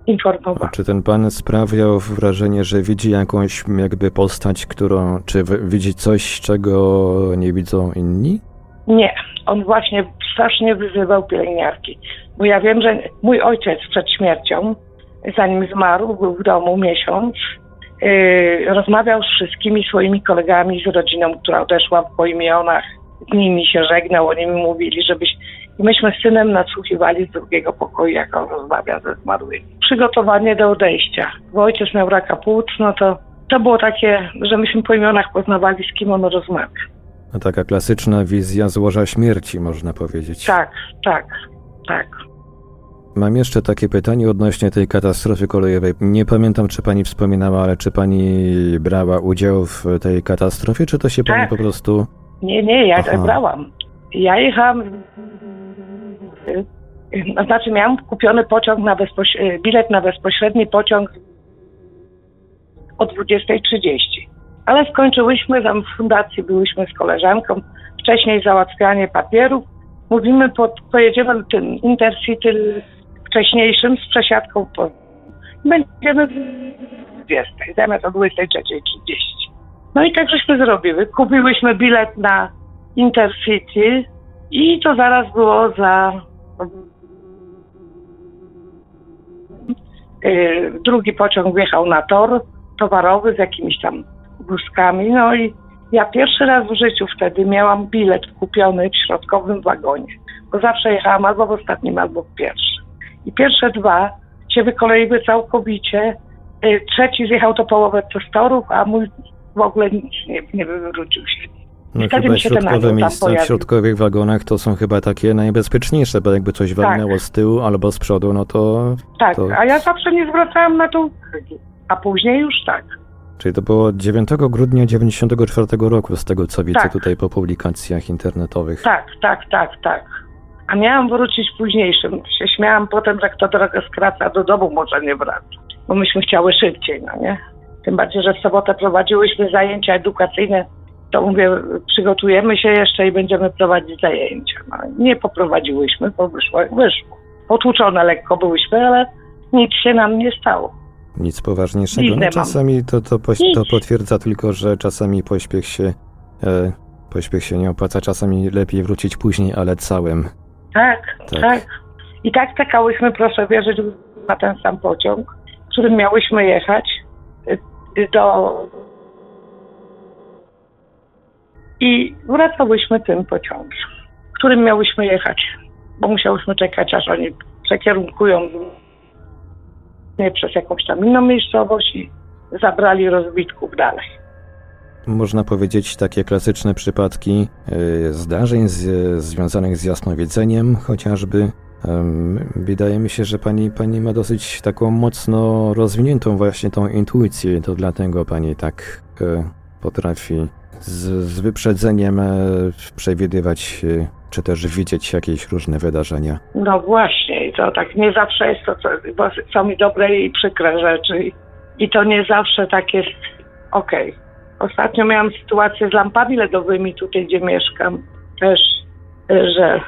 informował. A czy ten pan sprawiał wrażenie, że widzi jakąś jakby postać, którą, czy widzi coś, czego nie widzą inni? Nie, on właśnie strasznie wyzywał pielęgniarki. Bo ja wiem, że mój ojciec przed śmiercią, zanim zmarł, był w domu miesiąc, rozmawiał z wszystkimi swoimi kolegami, z rodziną, która odeszła po imionach. Z nimi się żegnał, oni mi mówili, żebyś... I myśmy z synem nadsłuchiwali z drugiego pokoju, jak on rozmawia ze zmarłymi. Przygotowanie do odejścia. Bo ojciec miał raka płuc, no to to było takie, że myśmy po imionach poznawali, z kim on rozmawia. No taka klasyczna wizja złoża śmierci, można powiedzieć. Tak, tak, tak. Mam jeszcze takie pytanie odnośnie tej katastrofy kolejowej. Nie pamiętam, czy pani wspominała, ale czy pani brała udział w tej katastrofie, czy to się pani Tak. po prostu... Nie, nie, ja Aha. brałam. Ja jechałam, znaczy miałam kupiony pociąg na bezpoś- bilet na bezpośredni pociąg o 20.30. Ale skończyłyśmy, tam w fundacji byłyśmy z koleżanką, wcześniej załatwianie papierów. Mówimy, po, pojedziemy tym Intercity wcześniejszym z przesiadką po... Będziemy w 20, zamiast o 23.30. No i tak żeśmy zrobiły. Kupiłyśmy bilet na Intercity i to zaraz było za yy, drugi pociąg wjechał na tor towarowy z jakimiś tam wózkami. No i ja pierwszy raz w życiu wtedy miałam bilet kupiony w środkowym wagonie, bo zawsze jechałam albo w ostatnim, albo w pierwszym. I pierwsze dwa się wykoleiły całkowicie. Yy, Trzeci zjechał to połowę przez torów, a mój w ogóle nic nie, nie wywrócił się. No Wtedy chyba środkowe miejsca w środkowych wagonach to są chyba takie najbezpieczniejsze, bo jakby coś Tak. walnęło z tyłu albo z przodu, no to... Tak, to... a ja zawsze nie zwracałam na to uwagi. A później już tak. Czyli to było 9 grudnia 94 roku, z tego co widzę Tak. tutaj po publikacjach internetowych. Tak, tak, tak, tak. A miałam wrócić późniejszym. Się śmiałam potem, że kto drogę skraca, do domu może nie wraca. Bo myśmy chciały szybciej, no nie? Tym bardziej, że w sobotę prowadziłyśmy zajęcia edukacyjne. To mówię, przygotujemy się jeszcze i będziemy prowadzić zajęcia. No, nie poprowadziłyśmy, bo wyszło jak wyszło. Potłuczone lekko byłyśmy, ale nic się nam nie stało. Nic poważniejszego. No, czasami to, to, poś- to potwierdza tylko, że czasami pośpiech się, e, pośpiech się nie opłaca, czasami lepiej wrócić później, ale całym. Tak, Tak. tak, I tak czekałyśmy, proszę wierzyć, na ten sam pociąg, którym miałyśmy jechać y, y, do... I wracałyśmy tym pociągiem, którym miałyśmy jechać, bo musiałyśmy czekać, aż oni przekierunkują nie przez jakąś tam inną miejscowość i zabrali rozbitków dalej. Można powiedzieć takie klasyczne przypadki e, zdarzeń z, związanych z jasnowidzeniem, chociażby. Wydaje mi się, że pani, pani ma dosyć taką mocno rozwiniętą właśnie tą intuicję, to dlatego pani tak e, potrafi z, z wyprzedzeniem e, przewidywać, czy też widzieć jakieś różne wydarzenia. No właśnie, to tak nie zawsze jest to, co, bo są i dobre i przykre rzeczy. I, to nie zawsze tak jest okej. Ostatnio miałam sytuację z lampami LEDowymi tutaj, gdzie mieszkam. Też, y, że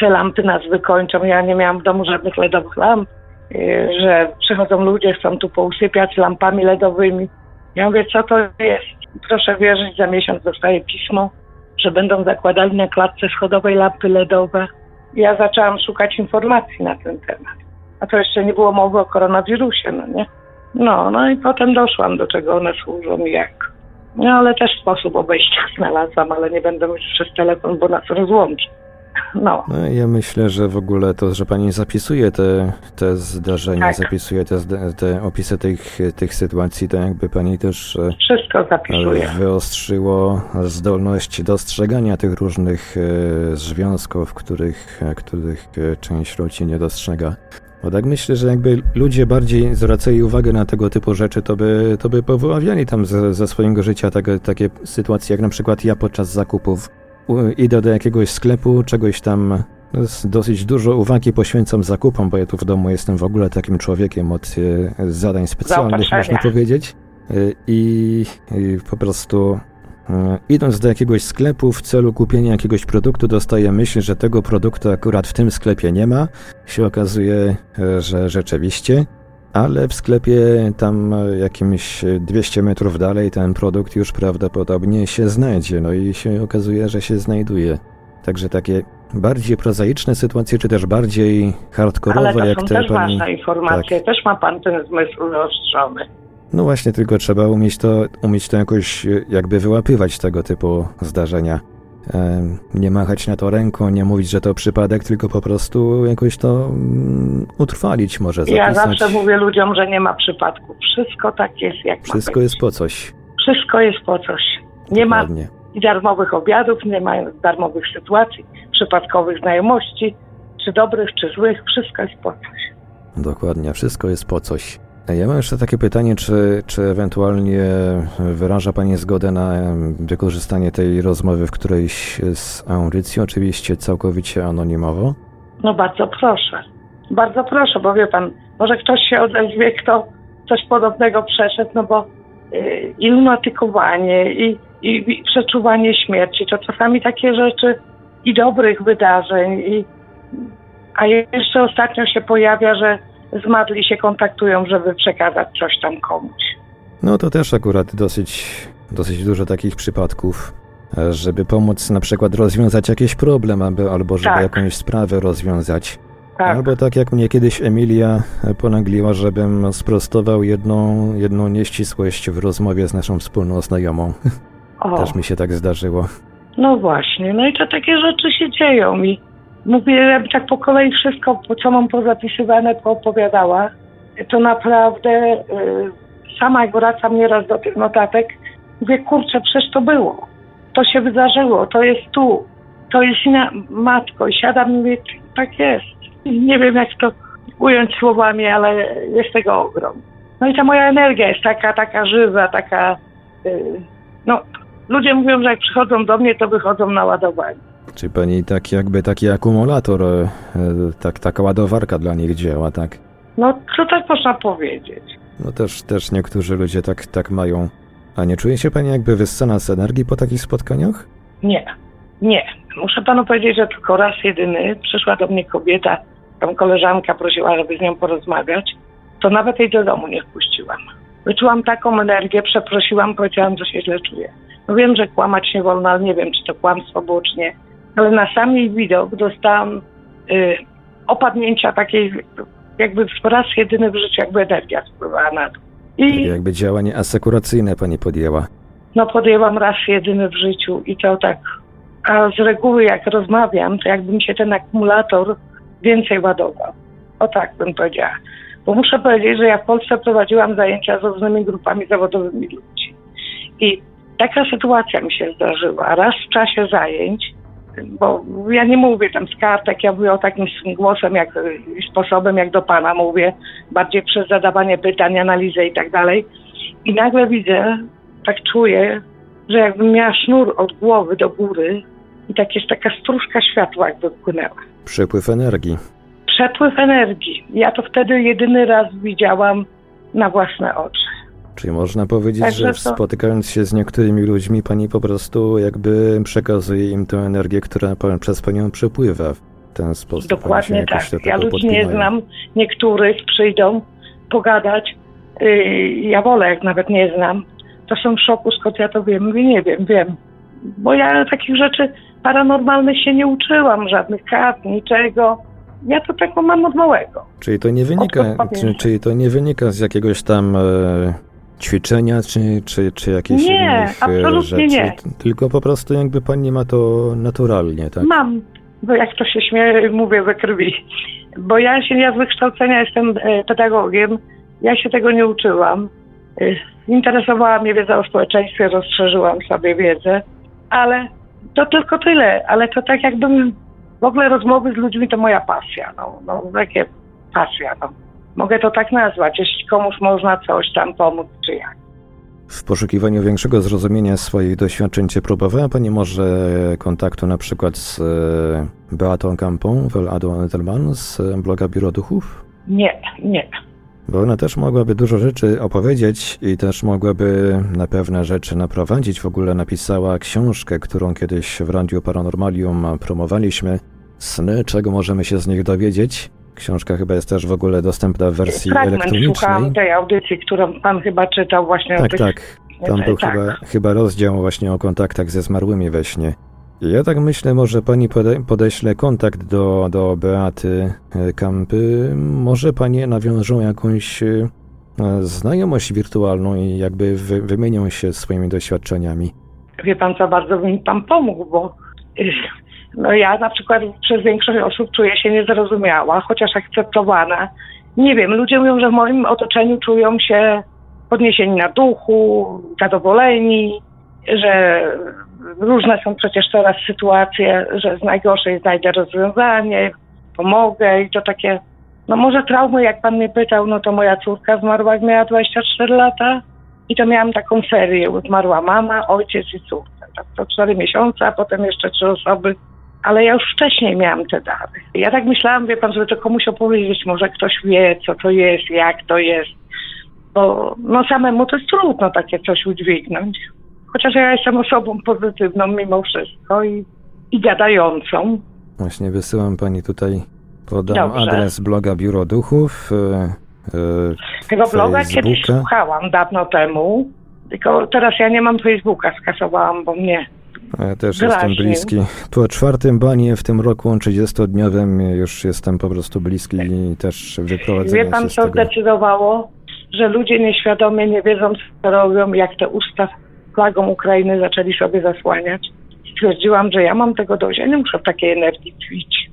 te lampy nas wykończą. Ja nie miałam w domu żadnych LEDowych lamp. y, Że przychodzą ludzie, chcą tu pousypiać lampami LEDowymi. Ja mówię, co to jest? Proszę wierzyć, za miesiąc dostaję pismo, że będą zakładali na klatce schodowej lampy LEDowe. Ja zaczęłam szukać informacji na ten temat. A to jeszcze nie było mowy o koronawirusie, no nie? No, no i potem doszłam do czego one służą i jak. No ale też sposób obejścia znalazłam, ale nie będę już przez telefon, bo nas rozłączy. No. No, ja myślę, że w ogóle to, że pani zapisuje te, te zdarzenia, Tak. zapisuje te, te opisy tych, tych sytuacji, to jakby pani też e, Wszystko zapisuję. wyostrzyło zdolność dostrzegania tych różnych e, związków, których, e, których część ludzi nie dostrzega. Bo tak myślę, że jakby ludzie bardziej zwracali uwagę na tego typu rzeczy, to by, to by powyławiali tam ze, ze swojego życia takie, takie sytuacje, jak na przykład ja podczas zakupów idę do jakiegoś sklepu, czegoś tam dosyć dużo uwagi poświęcam zakupom, bo ja tu w domu jestem w ogóle takim człowiekiem od e, zadań specjalnych, można powiedzieć. E, I, I po prostu idąc do jakiegoś sklepu w celu kupienia jakiegoś produktu, dostaję myśl, że tego produktu akurat w tym sklepie nie ma. Się okazuje, e, że rzeczywiście, ale w sklepie tam e, jakimś e, 200 metrów dalej ten produkt już prawdopodobnie się znajdzie. No i się okazuje, że się znajduje. Także takie bardziej prozaiczne sytuacje, czy też bardziej hardkorowe, Ale to jak są te też pani. ważne informacje. Tak. Też ma pan ten zmysł wyostrzony. No właśnie, tylko trzeba umieć to, umieć to jakoś e, jakby wyłapywać tego typu zdarzenia. Nie machać na to ręką, nie mówić, że to przypadek, tylko po prostu jakoś to mm, utrwalić może, zapisać. Ja zawsze mówię ludziom, że nie ma przypadku. Wszystko tak jest, jak Wszystko ma jest po coś. Wszystko jest po coś. Nie ma Dokładnie. i darmowych obiadów, nie ma darmowych sytuacji, przypadkowych znajomości, czy dobrych, czy złych. Wszystko jest po coś. Dokładnie, wszystko jest po coś. Ja mam jeszcze takie pytanie, czy, czy ewentualnie wyraża Pani zgodę na em, wykorzystanie tej rozmowy w którejś z audycji, oczywiście całkowicie anonimowo? No bardzo proszę. Bardzo proszę, bo wie pan, może ktoś się odezwie, kto coś podobnego przeszedł, no bo y, i lunatykowanie, i, i, i przeczuwanie śmierci, to czasami takie rzeczy i dobrych wydarzeń, i, a jeszcze ostatnio się pojawia, że zmarli się kontaktują, żeby przekazać coś tam komuś. No to też akurat dosyć, dosyć dużo takich przypadków, żeby pomóc na przykład rozwiązać jakiś problem, aby, albo żeby Tak. jakąś sprawę rozwiązać. Tak. Albo tak jak mnie kiedyś Emilia ponagliła, żebym sprostował jedną, jedną nieścisłość w rozmowie z naszą wspólną znajomą. O. Też mi się tak zdarzyło. No właśnie, no i to takie rzeczy się dzieją i mówię, jakby tak po kolei wszystko, co mam pozapisywane, poopowiadała, to naprawdę y, sama jak wracam nieraz do tych notatek, mówię, kurczę, przecież to było, to się wydarzyło, to jest tu, to jest na matko i siadam i mówię, tak jest. Nie wiem jak to ująć słowami, ale jest tego ogrom. No i ta moja energia jest taka, taka żywa, taka, y, no ludzie mówią, że jak przychodzą do mnie, to wychodzą naładowani. Czy pani tak jakby taki akumulator, e, e, tak, taka ładowarka dla nich działa, tak? No, co tak można powiedzieć? No też, też niektórzy ludzie tak, tak mają. A nie czuje się pani jakby wyssana z energii po takich spotkaniach? Nie, nie. Muszę panu powiedzieć, że tylko raz jedyny przyszła do mnie kobieta, tam koleżanka prosiła, żeby z nią porozmawiać, to nawet jej do domu nie wpuściłam. Wyczułam taką energię, przeprosiłam, powiedziałam, że się źle czuję. No wiem, że kłamać nie wolno, ale nie wiem, czy to kłamstwo było, czy nie. Ale na sam jej widok dostałam y, opadnięcia takiej, jakby raz jedyny w życiu, jakby energia spływała na dół. I Jakby działanie asekuracyjne pani podjęła. no podjęłam raz jedyny w życiu i to tak. A z reguły jak rozmawiam, to jakby mi się ten akumulator więcej ładował. O tak bym powiedziała. Bo muszę powiedzieć, że ja w Polsce prowadziłam zajęcia z różnymi grupami zawodowymi ludzi. I taka sytuacja mi się zdarzyła. Raz w czasie zajęć, bo ja nie mówię tam z kartek, ja mówię o takim głosem, jak, i sposobem jak do pana mówię, bardziej przez zadawanie pytań, analizę i tak dalej. I nagle widzę, tak czuję, że jakbym miała sznur od głowy do góry i tak jest taka stróżka światła jakby płynęła. Przepływ energii. Przepływ energii. Ja to wtedy jedyny raz widziałam na własne oczy. Czyli można powiedzieć, Także że to- spotykając się z niektórymi ludźmi, pani po prostu jakby przekazuje im tę energię, która przez panią przepływa w ten sposób. Dokładnie tak. do Ja ludzi nie znam. Niektórych przyjdą pogadać. Yy, ja wolę, jak nawet nie znam. To są w szoku, skąd ja to wiem. Mówię, nie wiem, wiem. Bo ja takich rzeczy paranormalnych się nie uczyłam, żadnych kart, niczego. Ja to tego mam od małego. Czyli to nie wynika, czyli to nie wynika z jakiegoś tam e, ćwiczenia, czy, czy, czy jakichś Nie, e, absolutnie rzeczy, nie. tylko po prostu jakby pani ma to naturalnie, tak? Mam, bo jak to się śmieje, mówię we krwi. Bo ja się, ja z wykształcenia jestem e, pedagogiem, ja się tego nie uczyłam. E, Interesowała mnie wiedza o społeczeństwie, rozszerzyłam sobie wiedzę, ale to tylko tyle. Ale to tak jakbym w ogóle rozmowy z ludźmi to moja pasja. No, no takie pasja. No. Mogę to tak nazwać, jeśli komuś można coś tam pomóc, czy jak. W poszukiwaniu większego zrozumienia swoich doświadczeń, czy próbowała Pani może kontaktu na przykład z e, Beatą Kampą, Adą Edelman z bloga Biuro Duchów? Nie, nie. Bo ona też mogłaby dużo rzeczy opowiedzieć i też mogłaby na pewne rzeczy naprowadzić. W ogóle napisała książkę, którą kiedyś w Radiu Paranormalium promowaliśmy. Sny, czego możemy się z nich dowiedzieć. Książka chyba jest też w ogóle dostępna w wersji Fragment elektronicznej. słuchałam tej audycji, którą pan chyba czytał właśnie o Tak, tych... tak. Tam był tak. chyba, chyba rozdział właśnie o kontaktach ze zmarłymi we śnie. Ja tak myślę, może pani pode, podeśle kontakt do, do Beaty e, Kampy. Może panie nawiążą jakąś e, znajomość wirtualną i jakby wy, wymienią się swoimi doświadczeniami. Wie pan co, bardzo by mi pan pomógł, bo no ja na przykład przez większość osób czuję się niezrozumiała, chociaż akceptowana. Nie wiem, ludzie mówią, że w moim otoczeniu czują się podniesieni na duchu, zadowoleni, że różne są przecież teraz sytuacje, że z najgorszej znajdę rozwiązanie, pomogę i to takie, no może traumy, jak pan mnie pytał, no to moja córka zmarła, jak miała 24 lata i to miałam taką serię, zmarła mama, ojciec i córka. Tak, to 4 miesiące, a potem jeszcze trzy osoby, ale ja już wcześniej miałam te dary. Ja tak myślałam, wie pan, żeby to komuś opowiedzieć, może ktoś wie, co to jest, jak to jest, bo no samemu to jest trudno takie coś udźwignąć. Chociaż ja jestem osobą pozytywną mimo wszystko i, i gadającą. Właśnie wysyłam pani tutaj, podam Dobrze. adres bloga Biuro Duchów. e, Tego bloga kiedyś Facebooka. słuchałam dawno temu, tylko teraz ja nie mam Facebooka, skasowałam, bo mnie Ja też jestem bliski. Po czwartym banie w tym roku 30-dniowym już jestem po prostu bliski i też wyprowadzenia Wie pan, co zdecydowało? Że ludzie nieświadomie, nie wiedząc, co robią, jak te usta flagą Ukrainy zaczęli sobie zasłaniać. Stwierdziłam, że ja mam tego dość, ja nie muszę w takiej energii tkwić.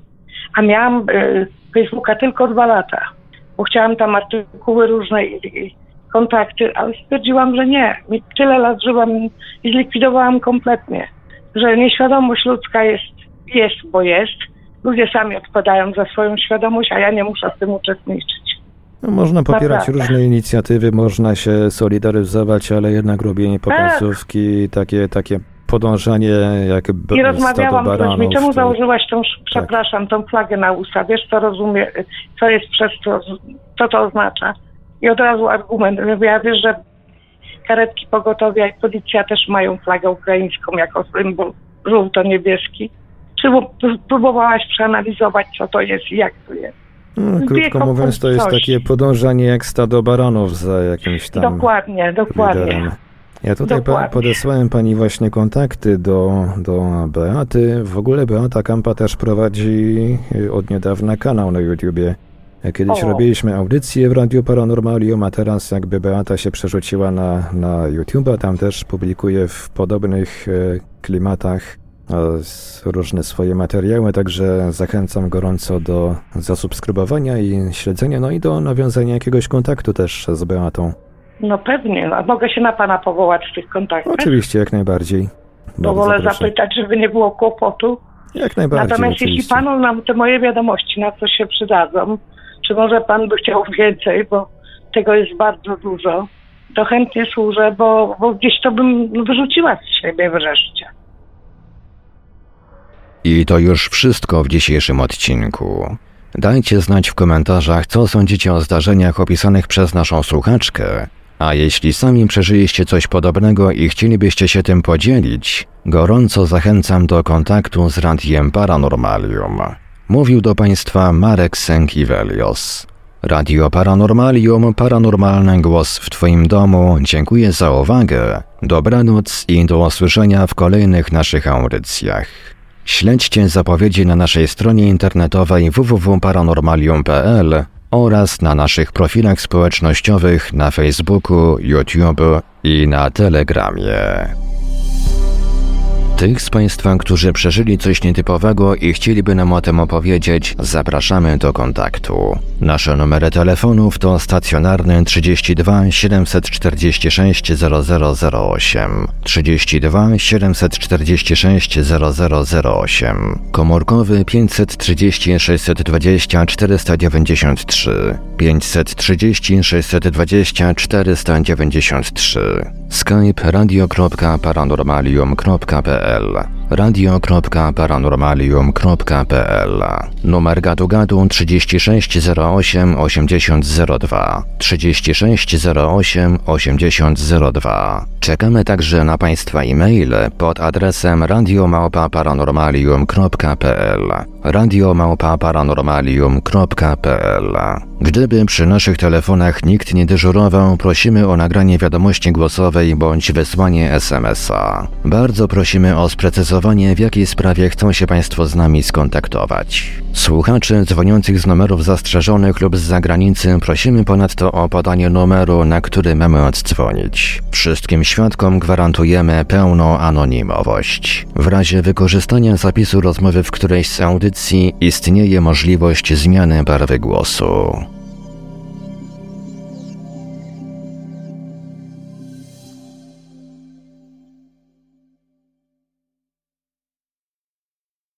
A miałam y, Facebooka tylko dwa lata, bo chciałam tam artykuły różne i, i kontakty, ale stwierdziłam, że nie. Mi tyle lat żyłam i zlikwidowałam kompletnie, że nieświadomość ludzka jest, jest, bo jest. Ludzie sami odpowiadają za swoją świadomość, a ja nie muszę w tym uczestniczyć. No, można popierać Naprawdę. różne inicjatywy, można się solidaryzować, ale jednak robienie pokazówki, takie, takie podążanie jak b- I rozmawiałam z ludźmi, czemu założyłaś tą, przepraszam, tą flagę na usta, wiesz co rozumie, co jest przez to, co to oznacza. I od razu argument, ja wiesz, że karetki pogotowia i policja też mają flagę ukraińską jako symbol żółto-niebieski. Czy pró- próbowałaś przeanalizować, co to jest i jak to jest? No, krótko mówiąc, to jest takie podążanie jak stado baranów za jakimś tam dokładnie, dokładnie. liderem. Ja tutaj pa, podesłałem pani właśnie kontakty do, do Beaty. W ogóle Beata Kampa też prowadzi y, od niedawna kanał na YouTubie. Kiedyś O. robiliśmy audycję w Radiu Paranormalium, a teraz jakby Beata się przerzuciła na, na YouTube'a. Tam też publikuje w podobnych e, klimatach e, różne swoje materiały, także zachęcam gorąco do zasubskrybowania i śledzenia, no i do nawiązania jakiegoś kontaktu też z Beatą. No pewnie, mogę się na pana powołać w tych kontaktach. Oczywiście, jak najbardziej. To wolę zapytać, żeby nie było kłopotu. Jak najbardziej, Natomiast oczywiście. jeśli panu nam te moje wiadomości na coś się przydadzą, czy może pan by chciał więcej, bo tego jest bardzo dużo, to chętnie służę, bo, bo gdzieś to bym wyrzuciła z siebie wreszcie. I to już wszystko w dzisiejszym odcinku. Dajcie znać w komentarzach, co sądzicie o zdarzeniach opisanych przez naszą słuchaczkę. A jeśli sami przeżyliście coś podobnego i chcielibyście się tym podzielić, gorąco zachęcam do kontaktu z Radiem Paranormalium. Mówił do Państwa Marek Sękiewelios. Radio Paranormalium, paranormalny głos w Twoim domu. Dziękuję za uwagę. Dobranoc i do usłyszenia w kolejnych naszych audycjach. Śledźcie zapowiedzi na naszej stronie internetowej www.paranormalium.pl oraz na naszych profilach społecznościowych na Facebooku, YouTube i na Telegramie. Tych z Państwa, którzy przeżyli coś nietypowego i chcieliby nam o tym opowiedzieć, zapraszamy do kontaktu. Nasze numery telefonów to stacjonarny 32 746 0008, 32 746 0008, komórkowy 530 620 493, 530 620 493, skype radio.paranormalium.pl radio.paranormalium.pl Numer gadu gadu 3608 8002 3608 8002 Czekamy także na Państwa e-maile pod adresem radiomałpa-paranormalium.pl radiomałpa-paranormalium.pl Gdyby przy naszych telefonach nikt nie dyżurował, prosimy o nagranie wiadomości głosowej bądź wysłanie SMS-a. Bardzo prosimy o sprecyzowanie, w jakiej sprawie chcą się Państwo z nami skontaktować. Słuchaczy dzwoniących z numerów zastrzeżonych lub z zagranicy prosimy ponadto o podanie numeru, na który mamy oddzwonić. Wszystkim świadkom gwarantujemy pełną anonimowość. W razie wykorzystania zapisu rozmowy w którejś z audycji istnieje możliwość zmiany barwy głosu.